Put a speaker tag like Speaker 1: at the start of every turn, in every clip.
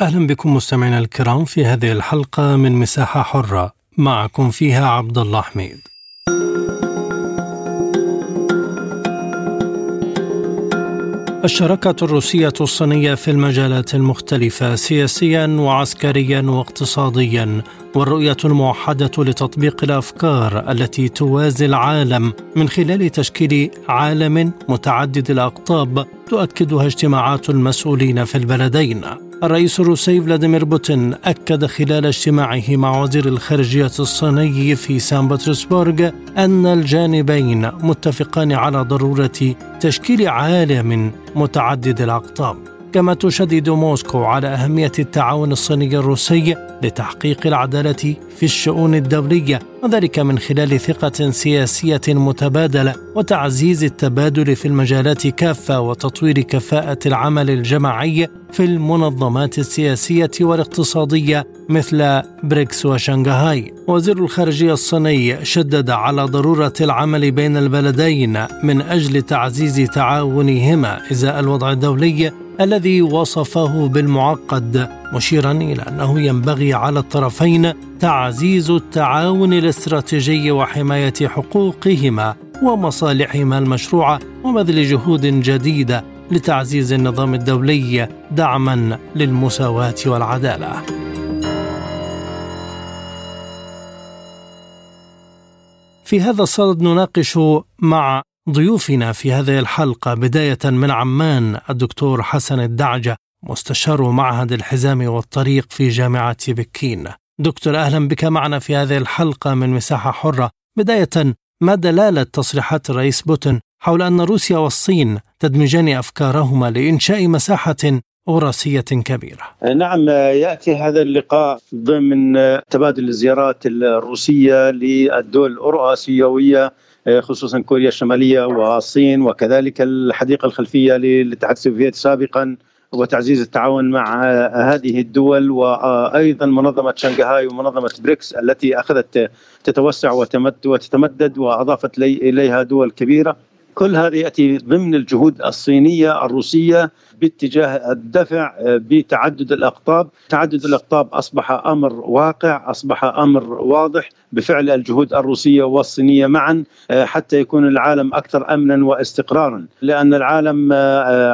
Speaker 1: أهلا بكم مستمعينا الكرام في هذه الحلقة من مساحة حرة معكم فيها عبد الله حميد. الشراكة الروسية الصينية في المجالات المختلفة سياسيا وعسكريا واقتصاديا والرؤية الموحدة لتطبيق الأفكار التي توازي العالم من خلال تشكيل عالم متعدد الأقطاب تؤكدها اجتماعات المسؤولين في البلدين. الرئيس الروسي فلاديمير بوتين أكد خلال اجتماعه مع وزير الخارجية الصيني في سان بطرسبورغ أن الجانبين متفقان على ضرورة تشكيل عالم متعدد الأقطاب. كما تشدد موسكو على أهمية التعاون الصيني الروسي لتحقيق العدالة في الشؤون الدولية وذلك من خلال ثقة سياسية متبادلة وتعزيز التبادل في المجالات كافة وتطوير كفاءة العمل الجماعي في المنظمات السياسية والاقتصادية مثل بريكس وشنغهاي. وزير الخارجية الصيني شدد على ضرورة العمل بين البلدين من أجل تعزيز تعاونهما إزاء الوضع الدولي الذي وصفه بالمعقد مشيرا إلى أنه ينبغي على الطرفين تعزيز التعاون الاستراتيجي وحماية حقوقهما ومصالحهما المشروعه وبذل جهود جديدة لتعزيز النظام الدولي دعما للمساواة والعدالة. في هذا الصدد نناقش مع ضيوفنا في هذه الحلقة بداية من عمان الدكتور حسن الدعجة مستشار معهد الحزام والطريق في جامعة بكين. دكتور أهلا بك معنا في هذه الحلقة من مساحة حرة. بداية ما دلالة تصريحات الرئيس بوتين حول أن روسيا والصين تدمجان أفكارهما لإنشاء مساحة وراثية كبيرة؟
Speaker 2: نعم يأتي هذا اللقاء ضمن تبادل الزيارات الروسية للدول الأوراسيوية خصوصا كوريا الشمالية والصين وكذلك الحديقة الخلفية للاتحاد السوفيتي سابقا وتعزيز التعاون مع هذه الدول وأيضا منظمة شنغهاي ومنظمة بريكس التي أخذت تتوسع وتتمدد وأضافت إليها دول كبيرة. كل هذا يأتي ضمن الجهود الصينية الروسية باتجاه الدفع بتعدد الأقطاب، تعدد الأقطاب أصبح أمر واقع، أصبح أمر واضح بفعل الجهود الروسية والصينية معا حتى يكون العالم أكثر امنا واستقرارا، لأن العالم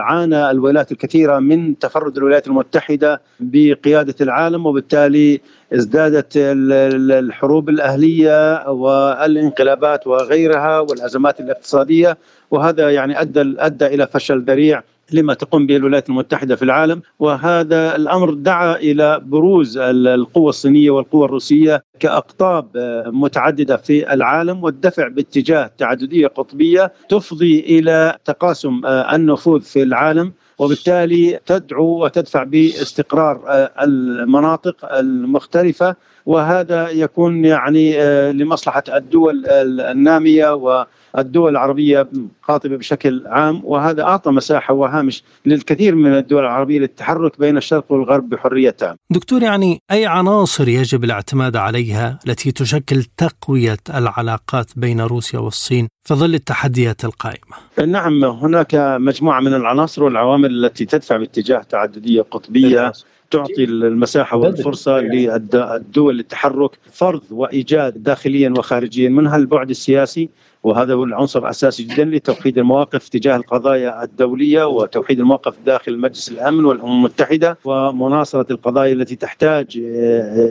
Speaker 2: عانى الولايات الكثيرة من تفرد الولايات المتحدة بقيادة العالم وبالتالي ازدادت الحروب الأهلية والانقلابات وغيرها والأزمات الاقتصادية. وهذا يعني أدى أدى إلى فشل ذريع لما تقوم به الولايات المتحدة في العالم. وهذا الأمر دعا إلى بروز القوة الصينية والقوة الروسية كأقطاب متعددة في العالم والدفع باتجاه تعددية قطبية تفضي إلى تقاسم النفوذ في العالم وبالتالي تدعو وتدفع باستقرار المناطق المختلفة. وهذا يكون يعني لمصلحة الدول النامية والدول العربية قاطبة بشكل عام. وهذا أعطى مساحة وهامش للكثير من الدول العربية للتحرك بين الشرق والغرب بحرية تامة
Speaker 1: دكتور يعني أي عناصر يجب الاعتماد عليها؟ التي تشكل تقوية العلاقات بين روسيا والصين في ظل التحديات القائمة.
Speaker 2: نعم هناك مجموعة من العناصر والعوامل التي تدفع باتجاه تعددية قطبية تعطي المساحة والفرصة للدول للتحرك فرض وإيجاد داخليا وخارجيا منها البعد السياسي وهذا هو العنصر الأساسي جدا لتوحيد المواقف تجاه القضايا الدولية وتوحيد المواقف داخل مجلس الأمن والأمم المتحدة ومناصرة القضايا التي تحتاج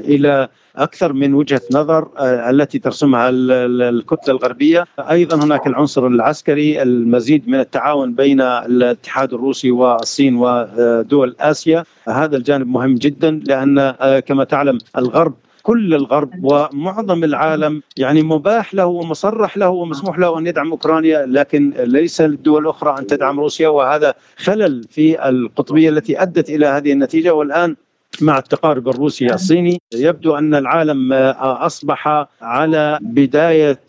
Speaker 2: إلى أكثر من وجهة نظر التي ترسمها الكتلة الغربية، أيضا هناك العنصر العسكري المزيد من التعاون بين الاتحاد الروسي والصين ودول آسيا، هذا الجانب مهم جدا لأن كما تعلم الغرب كل الغرب ومعظم العالم يعني مباح له ومصرح له ومسموح له أن يدعم أوكرانيا لكن ليس للدول الأخرى أن تدعم روسيا وهذا خلل في القطبية التي أدت إلى هذه النتيجة. والآن مع التقارب الروسي الصيني يبدو أن العالم أصبح على بداية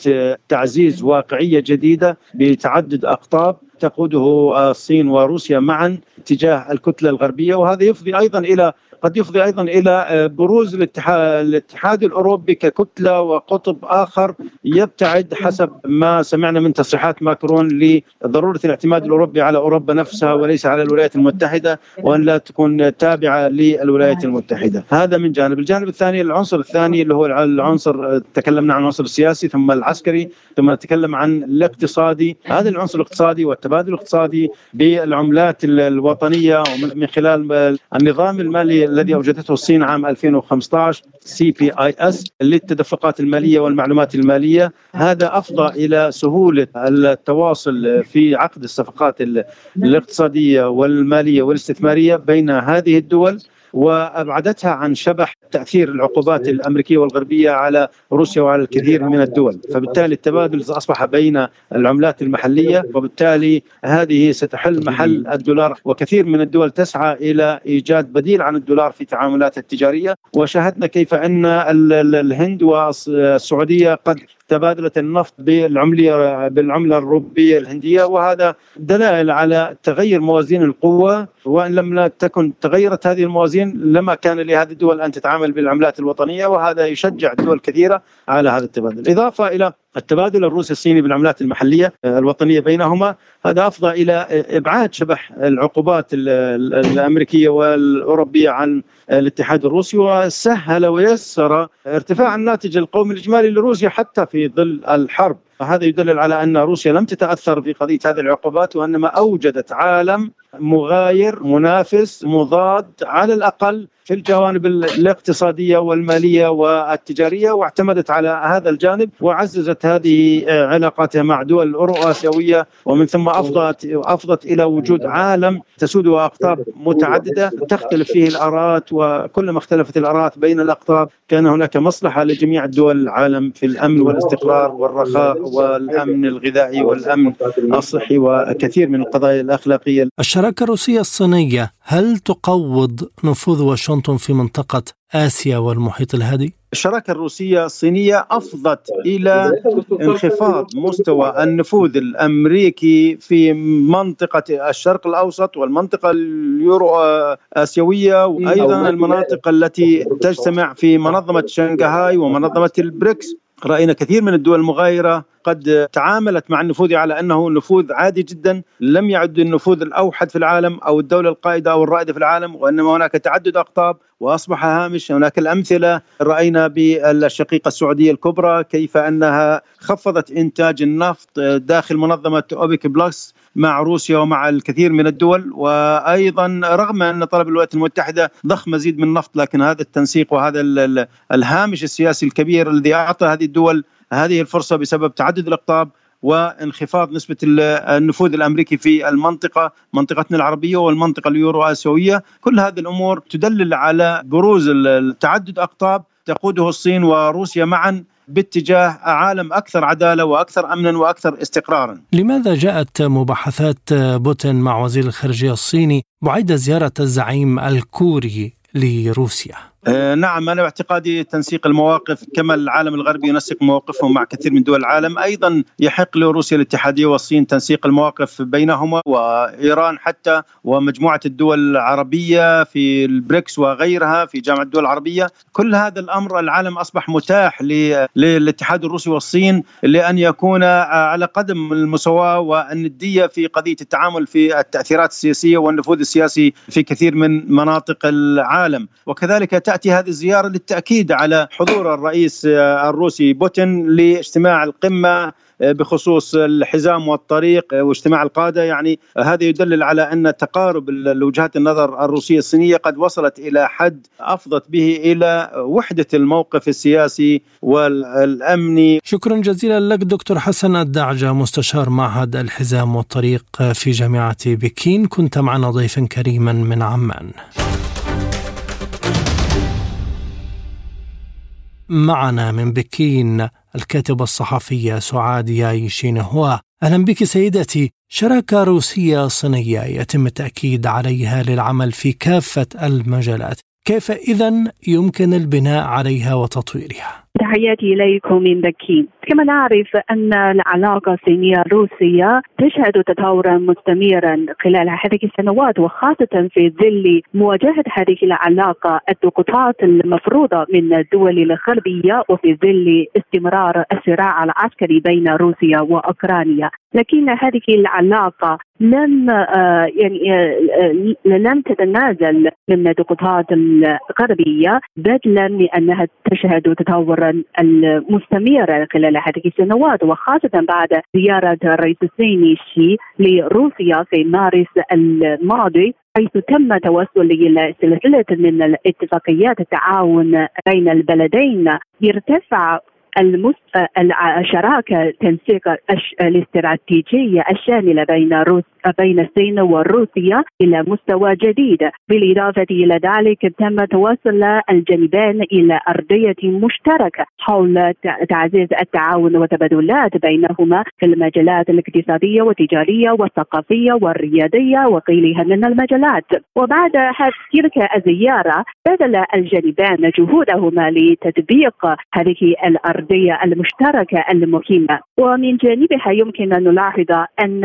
Speaker 2: تعزيز واقعية جديدة بتعدد أقطاب تقوده الصين وروسيا معا تجاه الكتلة الغربية وهذا يفضي أيضا إلى قد يفضي أيضا إلى آه، بروز الاتحاد, الأوروبي ككتلة وقطب آخر يبتعد حسب ما سمعنا من تصريحات ماكرون لضرورة الاعتماد الأوروبي على أوروبا نفسها وليس على الولايات المتحدة وأن لا تكون تابعة للولايات المتحدة، هذا من جانب، الجانب الثاني العنصر الثاني اللي هو العنصر تكلمنا عن العنصر السياسي ثم العسكري ثم نتكلم عن الاقتصادي، هذا العنصر الاقتصادي والتبادل الاقتصادي بالعملات الوطنية ومن خلال النظام المالي الذي أوجدته الصين عام 2015 CPIS للتدفقات المالية والمعلومات المالية. هذا أفضى إلى سهولة التواصل في عقد الصفقات الاقتصادية والمالية والاستثمارية بين هذه الدول. وأبعدتها عن شبح تأثير العقوبات الأمريكية والغربية على روسيا وعلى الكثير من الدول، فبالتالي التبادل أصبح بين العملات المحلية وبالتالي هذه ستحل محل الدولار. وكثير من الدول تسعى إلى إيجاد بديل عن الدولار في تعاملاتها التجارية. وشاهدنا كيف أن الهند والسعوديه قد تبادلت النفط بالعملية بالعملة الروبيه الهندية وهذا دلائل على تغير موازين القوة. وإن لم تكن تغيرت هذه الموازين لما كان لهذه الدول أن تتعامل بالعملات الوطنية وهذا يشجع دول كثيرة على هذا التبادل، إضافة إلى التبادل الروسي الصيني بالعملات المحلية الوطنية بينهما. هذا أفضى إلى إبعاد شبح العقوبات الأمريكية والأوروبية عن الاتحاد الروسي وسهل ويسر ارتفاع الناتج القومي الإجمالي لروسيا حتى في ظل الحرب. هذا يدلل على أن روسيا لم تتأثر في قضية هذه العقوبات وأنما أوجدت عالم مغاير منافس مضاد على الأقل في الجوانب الاقتصادية والمالية والتجارية واعتمدت على هذا الجانب وعززت هذه علاقاتها مع دول اسيويه ومن ثم أفضت أفضت إلى وجود عالم تسوده أقطاب متعددة تختلف فيه الاراءات وكلما اختلفت الاراءات بين الأقطاب كان هناك مصلحة لجميع دول العالم في الأمن والاستقرار والرخاء والأمن الغذائي والأمن الصحي وكثير من القضايا الأخلاقية.
Speaker 1: الشراكه الروسيه الصينية هل تقوض نفوذ واشنطن في منطقة آسيا والمحيط الهادي؟
Speaker 2: الشراكة الروسية الصينية أفضت إلى انخفاض مستوى النفوذ الأمريكي في منطقة الشرق الأوسط والمنطقة اليورو آسيوية وأيضا المناطق التي تجتمع في منظمة شنغهاي ومنظمة البريكس رأينا كثير من الدول المغايرة قد تعاملت مع النفوذ على أنه نفوذ عادي جدا لم يعد النفوذ الأوحد في العالم أو الدولة القائدة أو الرائدة في العالم وإنما هناك تعدد أقطاب وأصبح هامش هناك الأمثلة رأينا بالشقيقة السعودية الكبرى كيف أنها خفضت إنتاج النفط داخل منظمة أوبك بلس مع روسيا ومع الكثير من الدول وأيضا رغم أن طلب الولايات المتحدة ضخ مزيد من النفط لكن هذا التنسيق وهذا الهامش السياسي الكبير الذي أعطى هذه الدول هذه الفرصة بسبب تعدد الإقطاب وانخفاض نسبة النفوذ الأمريكي في المنطقة منطقتنا العربية والمنطقة اليورو آسيوية. كل هذه الأمور تدلل على بروز التعدد أقطاب تقوده الصين وروسيا معا. باتجاه عالم أكثر عدالة وأكثر أمنا وأكثر استقرارا.
Speaker 1: لماذا جاءت مباحثات بوتين مع وزير الخارجية الصيني بعد زيارة الزعيم الكوري لروسيا؟
Speaker 2: آه، نعم أنا باعتقادي تنسيق المواقف كما العالم الغربي ينسق مواقفهم مع كثير من دول العالم أيضا يحق لروسيا الاتحادية والصين تنسيق المواقف بينهما وإيران حتى ومجموعة الدول العربية في البريكس وغيرها في جامعة الدول العربية. كل هذا الأمر العالم أصبح متاح للاتحاد الروسي والصين لأن يكون على قدم المساواة والندية في قضية التعامل في التأثيرات السياسية والنفوذ السياسي في كثير من مناطق العالم. وكذلك تأتي هذه الزيارة للتأكيد على حضور الرئيس الروسي بوتين لاجتماع القمة بخصوص الحزام والطريق واجتماع القادة يعني هذا يدلل على أن تقارب وجهات النظر الروسية الصينية قد وصلت إلى حد أفضت به إلى وحدة الموقف السياسي والأمني.
Speaker 1: شكرا جزيلا لك دكتور حسن الدعجة مستشار معهد الحزام والطريق في جامعة بكين كنت معنا ضيفا كريما من عمان. معنا من بكين الكاتبة الصحفية سعاد ياي شينهوا أهلا بك سيدتي. شراكة روسية صينية يتم التأكيد عليها للعمل في كافة المجالات. كيف إذا يمكن البناء عليها وتطويرها؟
Speaker 3: تحياتي إليكم من بكين. كما نعرف أن العلاقة الصينية الروسية تشهد تطورا مستمرا خلال هذه السنوات وخاصة في ظل مواجهة هذه العلاقة الضغوطات المفروضة من الدول الغربية وفي ظل استمرار الصراع العسكري بين روسيا وأوكرانيا. لكن هذه العلاقة لم آه، يعني آه، آه، لم تتنازل من الضغوطات الغربية بدلا من أنها تشهد تطورا المستمرا خلال هذه السنوات وخاصة بعد زيارة الرئيس الصيني شي لروسيا في مارس الماضي حيث تم توصل إلى سلسلة من الاتفاقيات التعاون بين البلدين يرتفع المس... الشراكه تنسيق الاستراتيجية الشاملة بين روس بين الصين وروسيا إلى مستوى جديد. بالإضافة إلى ذلك تم توصل الجانبين إلى أرضية مشتركة حول تعزيز التعاون والتبادلات بينهما في المجالات الاقتصادية والتجارية والثقافية والرياضية وغيرها من المجالات. وبعد تلك الزيارة بذل الجانبان جهودهما لتطبيق هذه الأرضية المشتركة المهمة. ومن جانبها يمكن أن نلاحظ أن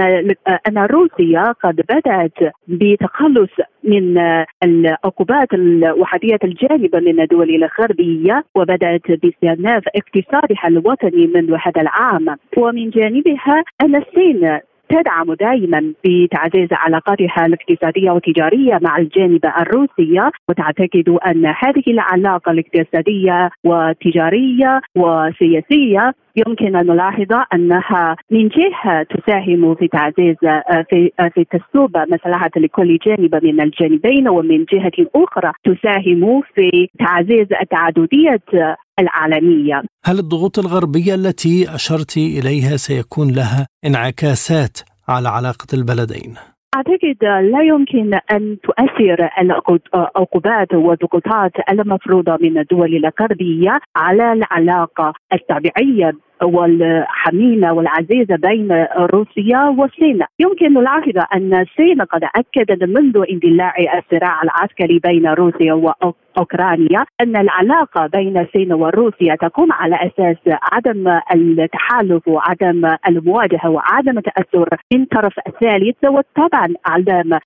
Speaker 3: أن روسيا قد بدأت بتخلص من العقوبات الوحدية الجانبة من الدول الغربية وبدأت باستئناف اقتصادها الوطني منذ هذا العام. ومن جانبها أن الصين تدعم دائما بتعزيز علاقاتها الاقتصادية والتجاريه مع الجانب الروسي وتعتقد أن هذه العلاقة الاقتصادية والتجاريه وسياسية يمكن أن نلاحظ أنها من جهة تساهم في تعزيز في في تسوب مصلحة لكل جانب من الجانبين ومن جهة أخرى تساهم في تعزيز التعددية العالمية.
Speaker 1: هل الضغوط الغربية التي أشرت إليها سيكون لها انعكاسات على علاقة البلدين؟
Speaker 3: أعتقد لا يمكن أن تؤثر العقوبات والضغوطات المفروضة من الدول الغربية على العلاقة الطبيعية والحميمة والعزيزة بين روسيا والصين، يمكن نلاحظ أن الصين قد أكدت منذ اندلاع الصراع العسكري بين روسيا وأوكرانيا أن العلاقة بين الصين وروسيا تقوم على أساس عدم التحالف وعدم المواجهة وعدم التاثر من طرف الثالث وطبعا عدم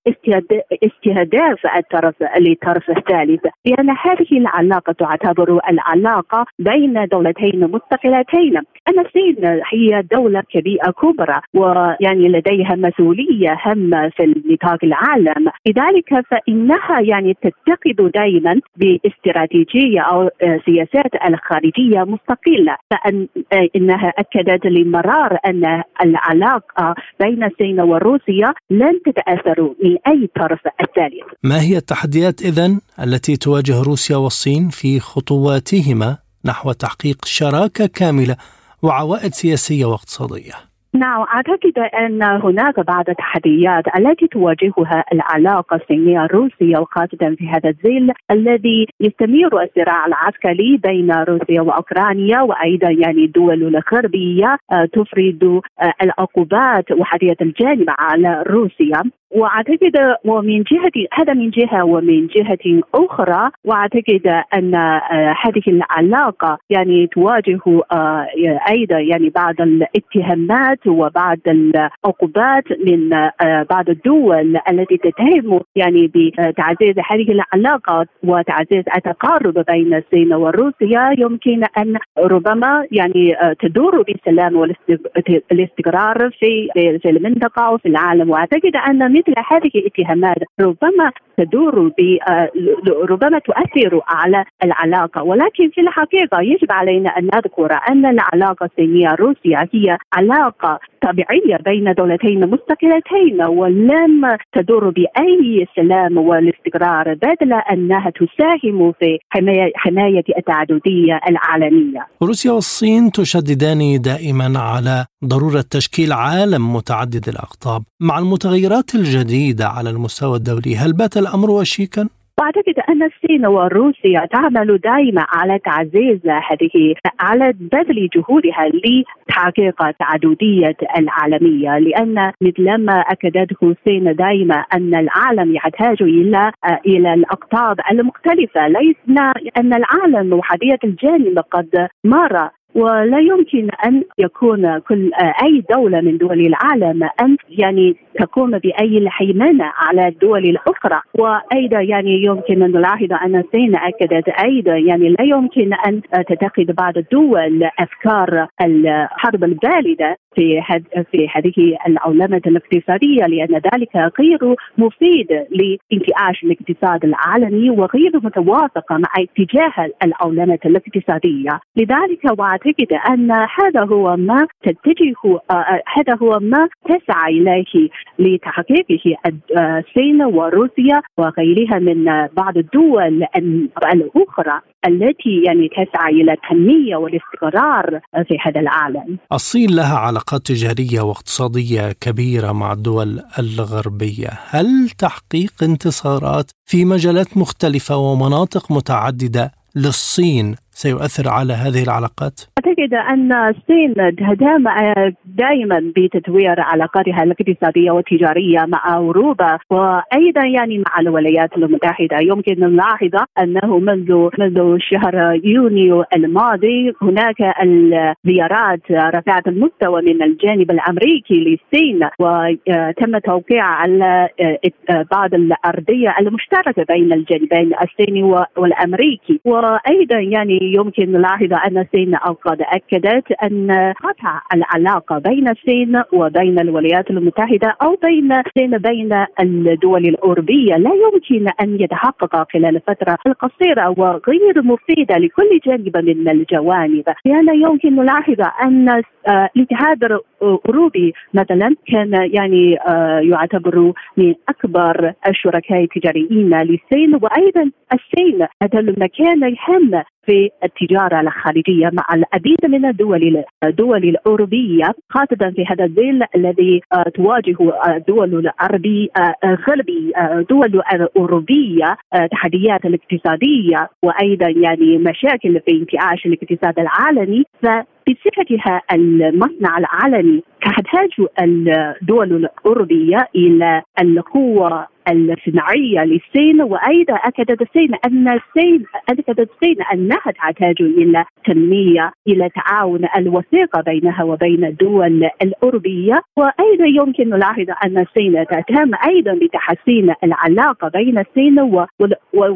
Speaker 3: استهداف الطرف للطرف الثالث. لأن هذه العلاقة تعتبر العلاقة بين دولتين مستقلتين. أن الصين هي دولة كبيرة كبرى ويعني لديها مسؤولية هامة في نطاق العالم. لذلك فإنها يعني تتخذ دائما باستراتيجية أو سياسات الخارجية مستقلة. فإن إنها أكدت لمرار أن العلاقة بين الصين وروسيا لن تتأثر من أي طرف الثالث.
Speaker 1: ما هي التحديات إذن التي تواجه روسيا والصين في خطواتهما نحو تحقيق شراكة كاملة؟ وعوائد سياسية واقتصادية.
Speaker 3: نعم أعتقد أن هناك بعض التحديات التي تواجهها العلاقة الصينية الروسية وخاصه في هذا الظل الذي يستمر الصراع العسكري بين روسيا وأوكرانيا وأيضا يعني الدول الغربية آه، تفرض آه، العقوبات وحديه الجانب على روسيا وأعتقد ومن جهه هذا من جهة ومن جهة أخرى وأعتقد أن آه، هذه العلاقة يعني تواجه آه، أيضا يعني بعض الاتهامات وبعض العقوبات من آه، بعض الدول التي تتهم يعني بتعزيز هذه العلاقة وتعزيز التقارب بين الصين وروسيا. يمكن أن ربما يعني تدور بالسلام والاستقرار في في المنطقة وفي العالم. وأعتقد أن مثل هذه الاتهامات ربما تدور آه، ربما تؤثر على العلاقة ولكن في الحقيقة يجب علينا أن نذكر أن العلاقة الصينيه روسيا هي علاقة طبيعية بين دولتين مستقلتين ولم تدور بأي سلام والاستقرار بدل أنها تساهم في حمايه حماية التعددية العالمية.
Speaker 1: روسيا والصين تشددان دائما على ضرورة تشكيل عالم متعدد الأقطاب مع المتغيرات الجديده على المستوى الدولي، هل بات الأمر وشيكا؟
Speaker 3: واعتقد أن الصين وروسيا تعمل دائما على تعزيز هذه على بذل جهودها لتحقيق التعدديه العالمية لأن مثلما أكدته الصين دائما أن العالم يحتاج إلى إلى الأقطاب المختلفة ليس أن العالم وحدية الجانب قد مر ولا يمكن أن يكون كل أي دولة من دول العالم أن يعني تقوم بأي الهيمنه على الدول الأخرى. وأيضا يعني يمكن أن نلاحظ أن الصين أكدت أيضا يعني لا يمكن أن تتخذ بعض الدول أفكار الحرب الباردة في في هذه العولمة الاقتصادية لأن ذلك غير مفيد لانتعاش الاقتصاد العالمي وغير متوافقه مع اتجاه العولمة الاقتصادية. لذلك واعتقد أن هذا هو ما تتجه هذا هو ما تسعى إليه لتحقيقه الصين وروسيا وغيرها من بعض الدول الأخرى التي يعني تسعى إلى التنمية والاستقرار في هذا العالم.
Speaker 1: الصين لها علاقات تجارية واقتصادية كبيرة مع الدول الغربية، هل تحقيق انتصارات في مجالات مختلفة ومناطق متعددة للصين سيؤثر على هذه العلاقات؟
Speaker 3: أعتقد أن الصين تهتم دائما بتطوير علاقاتها الاقتصادية والتجارية مع أوروبا وأيضا يعني مع الولايات المتحدة يمكن نلاحظ أنه منذ منذ شهر يونيو الماضي هناك الزيارات رفعت المستوى من الجانب الأمريكي للصين وتم توقيع على بعض الأرضية المشتركة بين الجانبين الصيني والأمريكي وأيضا يعني يمكن نلاحظ أن الصين قد أكدت أن قطع العلاقة بين الصين وبين الولايات المتحدة أو بين الصين بين الدول الأوروبية. لا يمكن أن يتحقق خلال الفترة القصيرة وغير مفيدة لكل جانب من الجوانب. لأن يمكن نلاحظ أن الاتحاد الأوروبي مثلا كان يعني يعتبر من أكبر الشركاء التجاريين للصين. وأيضا الصين هذا المكان هام في التجارة الخارجية مع العديد من الدول الدول الأوروبية خاصة في هذا الظل الذي تواجه الدول العربي الغربي الدول الأوروبية تحديات الاقتصادية وأيضا يعني مشاكل في انتعاش الاقتصاد العالمي. ف بصفتها المصنع العالمي تحتاج الدول الأوروبية إلى القوة الصناعية للصين وأيضا أكدت الصين أن الصين أكدت الصين أنها تحتاج إلى تنمية إلى تعاون الوثيقة بينها وبين الدول الأوروبية. وأيضا يمكن نلاحظ أن الصين تهتم أيضا بتحسين العلاقة بين الصين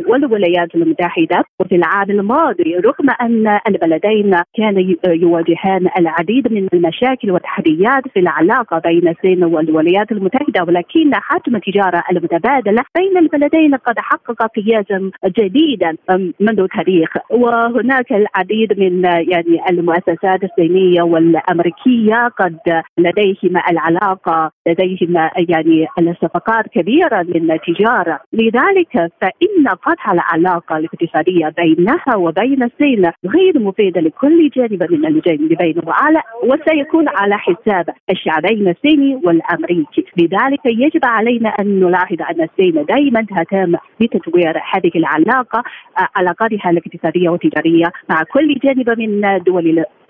Speaker 3: والولايات المتحدة. وفي العام الماضي رغم أن البلدين كان يواجهان العديد من المشاكل والتحديات في العلاقة بين الصين والولايات المتحدة ولكن حجم التجاره المتبادلة بين البلدين قد حقق قياسا جديدا منذ تاريخ وهناك العديد من يعني المؤسسات الصينية والأمريكية قد لديهما العلاقة لديهما يعني الصفقات كبيرة من التجاره لذلك فإن قطع العلاقة الاقتصادية بينها وبين الصين غير مفيده لكل جانب من الجانبين وعلى وسيكون على حساب الشعبين الصيني والأمريكي. لذلك يجب علينا أن نلاحظ أن الصين دائما تهتم بتطوير هذه العلاقة علاقاتها الاقتصادية والتجاريه مع كل جانب من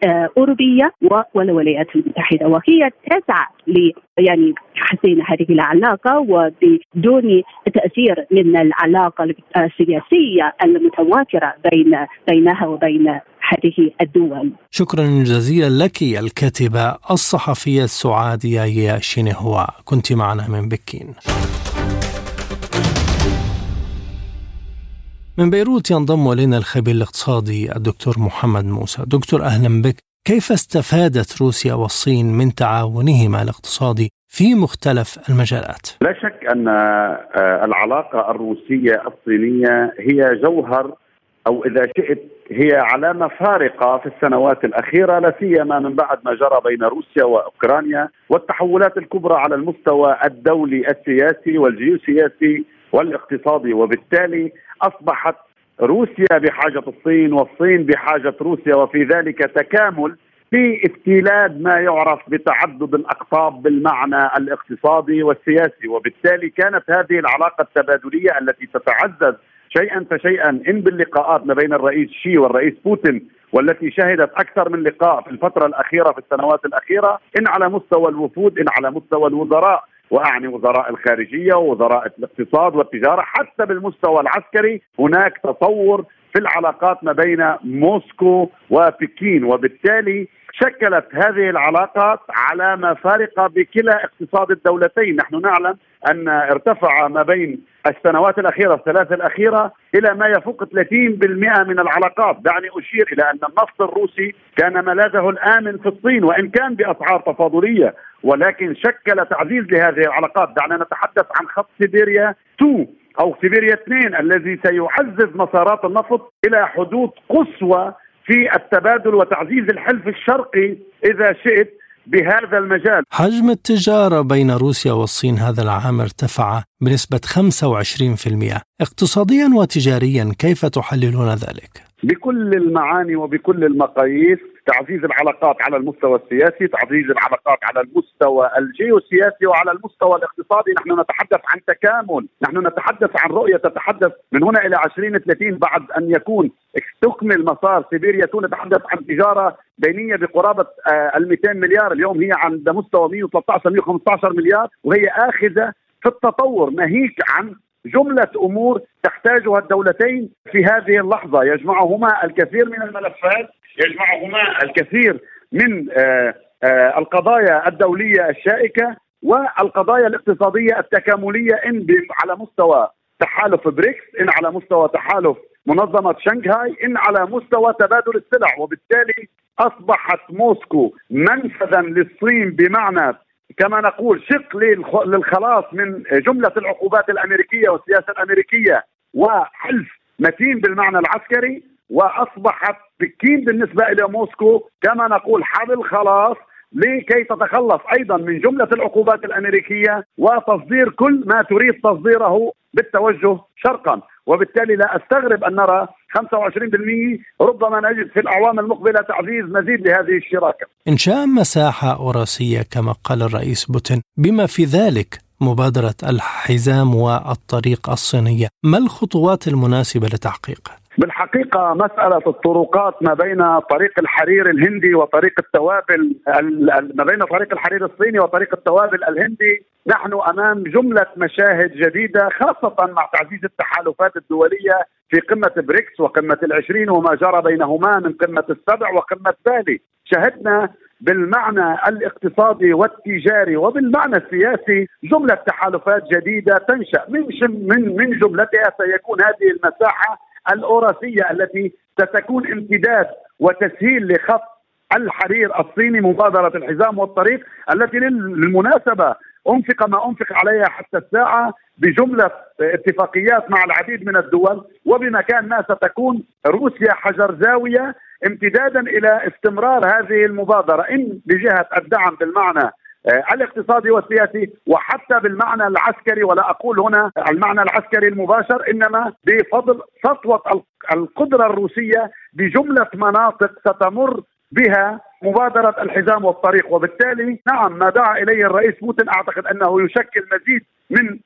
Speaker 3: الدول الاوروبيه والولايات المتحدة وهي تسعى ل يعني تحسين هذه العلاقة وبدون تأثير من العلاقة السياسية المتواترة بين بينها وبين هذه الدول.
Speaker 1: شكرا جزيلا لك الكاتبة الصحفية السعودية يا شينهوا كنت معنا من بكين. من بيروت ينضم إلينا الخبير الاقتصادي الدكتور محمد موسى، دكتور أهلا بك، كيف استفادت روسيا والصين من تعاونهما الاقتصادي في مختلف المجالات؟
Speaker 4: لا شك أن العلاقة الروسية الصينية هي جوهر أو إذا شئت هي علامة فارقة في السنوات الأخيرة لا سيما من بعد ما جرى بين روسيا وأوكرانيا والتحولات الكبرى على المستوى الدولي السياسي والجيوسياسي والاقتصادي. وبالتالي أصبحت روسيا بحاجة الصين والصين بحاجة روسيا وفي ذلك تكامل في استيلاد ما يعرف بتعدد الأقطاب بالمعنى الاقتصادي والسياسي. وبالتالي كانت هذه العلاقة التبادلية التي تتعزز شيئا فشيئا إن باللقاءات ما بين الرئيس شي والرئيس بوتين والتي شهدت أكثر من لقاء في الفترة الأخيرة في السنوات الأخيرة إن على مستوى الوفود إن على مستوى الوزراء. وأعني وزراء الخارجية ووزراء الاقتصاد والتجارة حتى بالمستوى العسكري هناك تطور في العلاقات ما بين موسكو وبكين وبالتالي شكلت هذه العلاقات علامة فارقة بكلا اقتصاد الدولتين. نحن نعلم أن ارتفع ما بين السنوات الأخيرة الثلاث الأخيرة إلى ما يفوق 30% من العلاقات. دعني أشير إلى أن النفط الروسي كان ملاذه الآمن في الصين وإن كان بأسعار تفاضلية ولكن شكل تعزيز لهذه العلاقات. دعنا نتحدث عن خط سيبيريا 2 أو سيبيريا 2 الذي سيعزز مسارات النفط إلى حدود قصوى في التبادل وتعزيز الحلف الشرقي إذا شئت بهذا المجال
Speaker 1: حجم التجارة بين روسيا والصين هذا العام ارتفع بنسبة 25% اقتصاديا وتجاريا كيف تحللون ذلك؟
Speaker 4: بكل المعاني وبكل المقاييس تعزيز العلاقات على المستوى السياسي تعزيز العلاقات على المستوى الجيوسياسي وعلى المستوى الاقتصادي. نحن نتحدث عن تكامل نحن نتحدث عن رؤية تتحدث من هنا إلى 2030 بعد أن يكون تكمل مسار سيبيريا. نتحدث عن تجارة بينية بقرابة ال 200 مليار. اليوم هي عند مستوى 113 115 مليار وهي آخذة في التطور ناهيك عن جملة أمور تحتاجها الدولتين في هذه اللحظة. يجمعهما الكثير من الملفات. يجمعهما الكثير من آه، آه، القضايا الدولية الشائكة والقضايا الاقتصادية التكاملية إن على مستوى تحالف بريكس إن على مستوى تحالف منظمة شنغهاي إن على مستوى تبادل السلع. وبالتالي أصبحت موسكو منفذا للصين بمعنى كما نقول شق للخلاص من جملة العقوبات الأمريكية والسياسة الأمريكية وحلف متين بالمعنى العسكري. وأصبحت بكين بالنسبة إلى موسكو كما نقول حبل خلاص لكي تتخلص أيضا من جملة العقوبات الأمريكية وتصدير كل ما تريد تصديره بالتوجه شرقا وبالتالي لا أستغرب أن نرى 25% ربما نجد في الأعوام المقبلة تعزيز مزيد لهذه الشراكة.
Speaker 1: انشاء مساحه أوراسية كما قال الرئيس بوتين بما في ذلك مبادرة الحزام والطريق الصينية، ما الخطوات المناسبة لتحقيقه؟
Speaker 4: بالحقيقة مسألة الطرقات ما بين طريق الحرير الهندي وطريق التوابل ما بين طريق الحرير الصيني وطريق التوابل الهندي نحن أمام جملة مشاهد جديدة خاصة مع تعزيز التحالفات الدولية في قمة بريكس وقمة العشرين وما جرى بينهما من قمة السبع وقمة بالي شهدنا بالمعنى الاقتصادي والتجاري وبالمعنى السياسي جملة تحالفات جديدة تنشأ. من من من جملتها سيكون هذه المساحة الأوراسية التي ستكون امتداد وتسهيل لخط الحرير الصيني مبادرة الحزام والطريق التي للمناسبة أنفق ما أنفق عليها حتى الساعة بجملة اتفاقيات مع العديد من الدول وبمكان ما ستكون روسيا حجر زاوية امتدادا إلى استمرار هذه المبادرة. إن بجهة الدعم بالمعنى الاقتصادي والسياسي وحتى بالمعنى العسكري ولا أقول هنا المعنى العسكري المباشر إنما بفضل سطوة القدرة الروسية بجملة مناطق ستمر بها مبادرة الحزام والطريق. وبالتالي نعم ما دعا إليه الرئيس بوتين أعتقد أنه يشكل مزيد من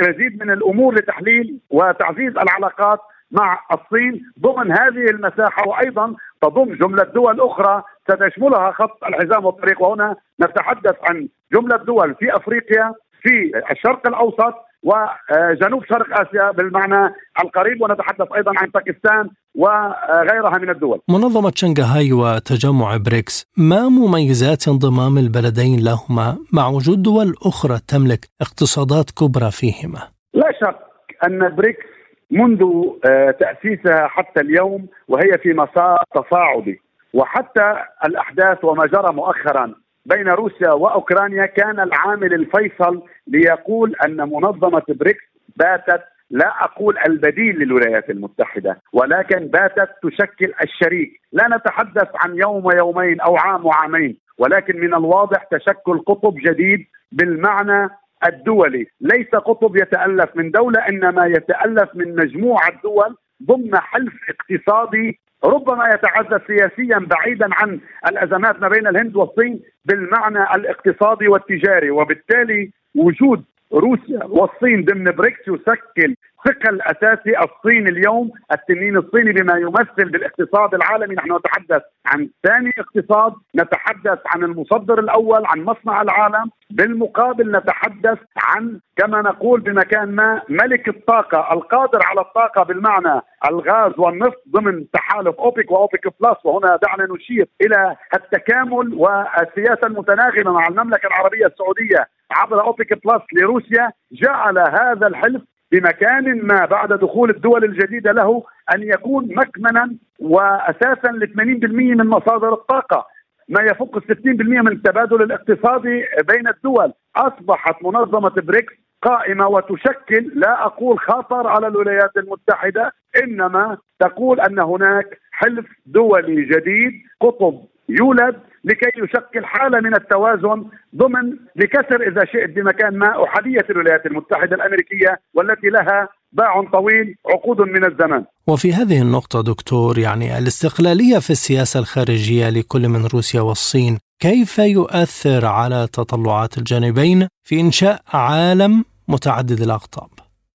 Speaker 4: مزيد من الأمور لتحليل وتعزيز العلاقات مع الصين ضمن هذه المساحة وأيضا تضم جملة دول أخرى ستشملها خط الحزام والطريق وهنا نتحدث عن جملة دول في أفريقيا في الشرق الأوسط وجنوب شرق آسيا بالمعنى القريب ونتحدث أيضا عن باكستان وغيرها من الدول.
Speaker 1: منظمة شنغهاي وتجمع بريكس، ما مميزات انضمام البلدين لهما مع وجود دول أخرى تملك اقتصادات كبرى فيهما؟
Speaker 4: لا شك أن بريكس منذ آه، تأسيسها حتى اليوم وهي في مسار تصاعدي وحتى الأحداث وما جرى مؤخرا بين روسيا وأوكرانيا كان العامل الفيصل ليقول أن منظمة بريكس باتت لا أقول البديل للولايات المتحدة ولكن باتت تشكل الشريك، لا نتحدث عن يوم ويومين أو عام وعامين، ولكن من الواضح تشكل قطب جديد بالمعنى الدولي، ليس قطب يتألف من دولة إنما يتألف من مجموعة دول ضمن حلف اقتصادي ربما يتعزز سياسيا بعيدا عن الأزمات ما بين الهند والصين بالمعنى الاقتصادي والتجاري وبالتالي وجود روسيا والصين ضمن بريكس يشكل ثقل اساسي الصين اليوم التنين الصيني بما يمثل بالاقتصاد العالمي. نحن نتحدث عن ثاني اقتصاد نتحدث عن المصدر الأول عن مصنع العالم. بالمقابل نتحدث عن كما نقول بمكان ما ملك الطاقة القادر على الطاقة بالمعنى الغاز والنفط ضمن تحالف أوبك وأوبك بلس. وهنا دعنا نشير إلى التكامل والسياسة المتناغمة مع المملكة العربية السعودية عبر أوبك بلس لروسيا. جعل هذا الحلف بمكان ما بعد دخول الدول الجديدة له أن يكون مكمنا واساسا ل 80% من مصادر الطاقة ما يفوق ال 60% من التبادل الاقتصادي بين الدول. أصبحت منظمة بريكس قائمة وتشكل لا أقول خطر على الولايات المتحدة إنما تقول أن هناك حلف دولي جديد قطب يولد لكي يشكل حالة من التوازن ضمن لكسر إذا شئت بمكان ما احاديه الولايات المتحدة الأمريكية والتي لها باع طويل عقود من الزمان.
Speaker 1: وفي هذه النقطة دكتور يعني الاستقلالية في السياسة الخارجية لكل من روسيا والصين كيف يؤثر على تطلعات الجانبين في إنشاء عالم متعدد الأقطاب؟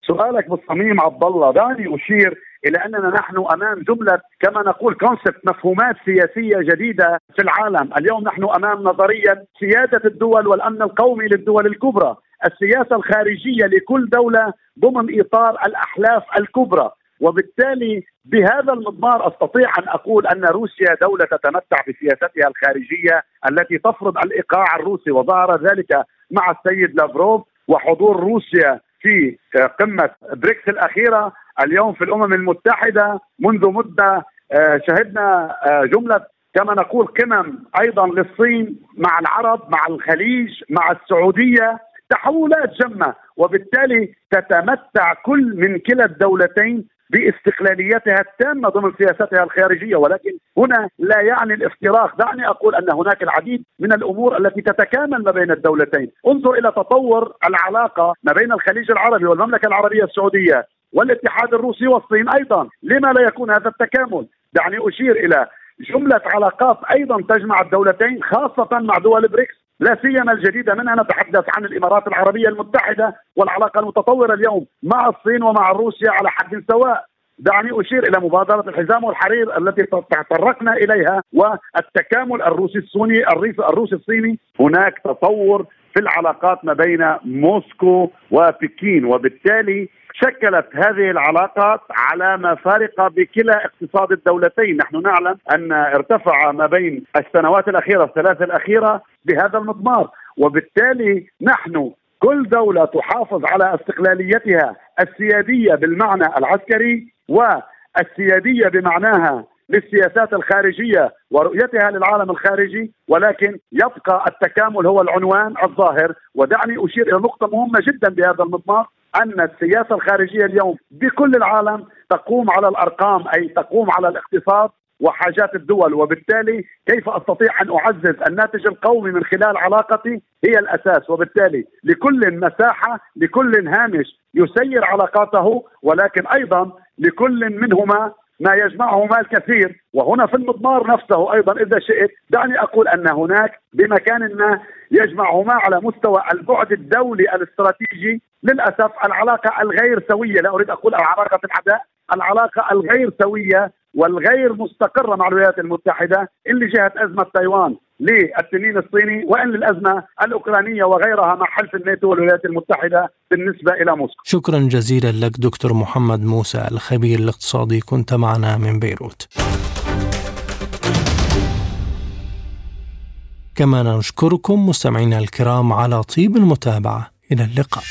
Speaker 4: سؤالك بالصميم عبد الله دعني أشير إلى أننا نحن أمام جملة كما نقول كونسبت مفهومات سياسية جديدة في العالم، اليوم نحن أمام نظريا سيادة الدول والأمن القومي للدول الكبرى، السياسة الخارجية لكل دولة ضمن إطار الأحلاف الكبرى، وبالتالي بهذا المضمار أستطيع أن أقول أن روسيا دولة تتمتع بسياستها الخارجية التي تفرض الإيقاع الروسي. وظهر ذلك مع السيد لافروف وحضور روسيا في قمة بريكس الأخيرة اليوم في الأمم المتحدة منذ مدة آه، شهدنا آه، جملة كما نقول قمم أيضا للصين مع العرب مع الخليج مع السعودية تحولات جمة وبالتالي تتمتع كل من كلا الدولتين باستقلاليتها التامة ضمن سياستها الخارجية ولكن هنا لا يعني الافتراق. دعني أقول أن هناك العديد من الأمور التي تتكامل ما بين الدولتين. انظر إلى تطور العلاقة ما بين الخليج العربي والمملكة العربية السعودية والاتحاد الروسي والصين أيضا، لما لا يكون هذا التكامل؟ دعني أشير إلى جملة علاقات أيضا تجمع الدولتين خاصة مع دول بريكس، لا سيما الجديده منها نتحدث عن الإمارات العربية المتحدة والعلاقة المتطورة اليوم مع الصين ومع روسيا على حد سواء. دعني أشير إلى مبادرة الحزام والحرير التي تطرقنا إليها والتكامل الروسي الصيني الروسي الصيني هناك تطور في العلاقات ما بين موسكو وبكين وبالتالي شكلت هذه العلاقات على مفارق بكلا اقتصاد الدولتين نحن نعلم أن ارتفع ما بين السنوات الأخيرة الثلاث الأخيرة بهذا المضمار. وبالتالي نحن كل دولة تحافظ على استقلاليتها السيادية بالمعنى العسكري والسيادية بمعناها للسياسات الخارجية ورؤيتها للعالم الخارجي ولكن يبقى التكامل هو العنوان الظاهر. ودعني أشير إلى نقطة مهمة جدا بهذا المضمار أن السياسة الخارجية اليوم بكل العالم تقوم على الأرقام أي تقوم على الاقتصاد وحاجات الدول. وبالتالي كيف أستطيع أن أعزز الناتج القومي من خلال علاقتي هي الأساس. وبالتالي لكل مساحة لكل هامش يسير علاقاته ولكن أيضا لكل منهما ما يجمعهما الكثير. وهنا في المضمار نفسه أيضا إذا شئت دعني أقول أن هناك بمكان ما يجمعهما على مستوى البعد الدولي الاستراتيجي. للأسف العلاقة الغير سوية لا أريد أقول العلاقة العداء العلاقة الغير سوية والغير مستقرة مع الولايات المتحدة اللي جهه أزمة تايوان للتنين الصيني وإن للأزمة الأوكرانية وغيرها مع حلف الناتو والولايات المتحدة بالنسبة إلى موسكو.
Speaker 1: شكرا جزيلا لك دكتور محمد موسى الخبير الاقتصادي كنت معنا من بيروت. كما نشكركم مستمعينا الكرام على طيب المتابعة إلى اللقاء.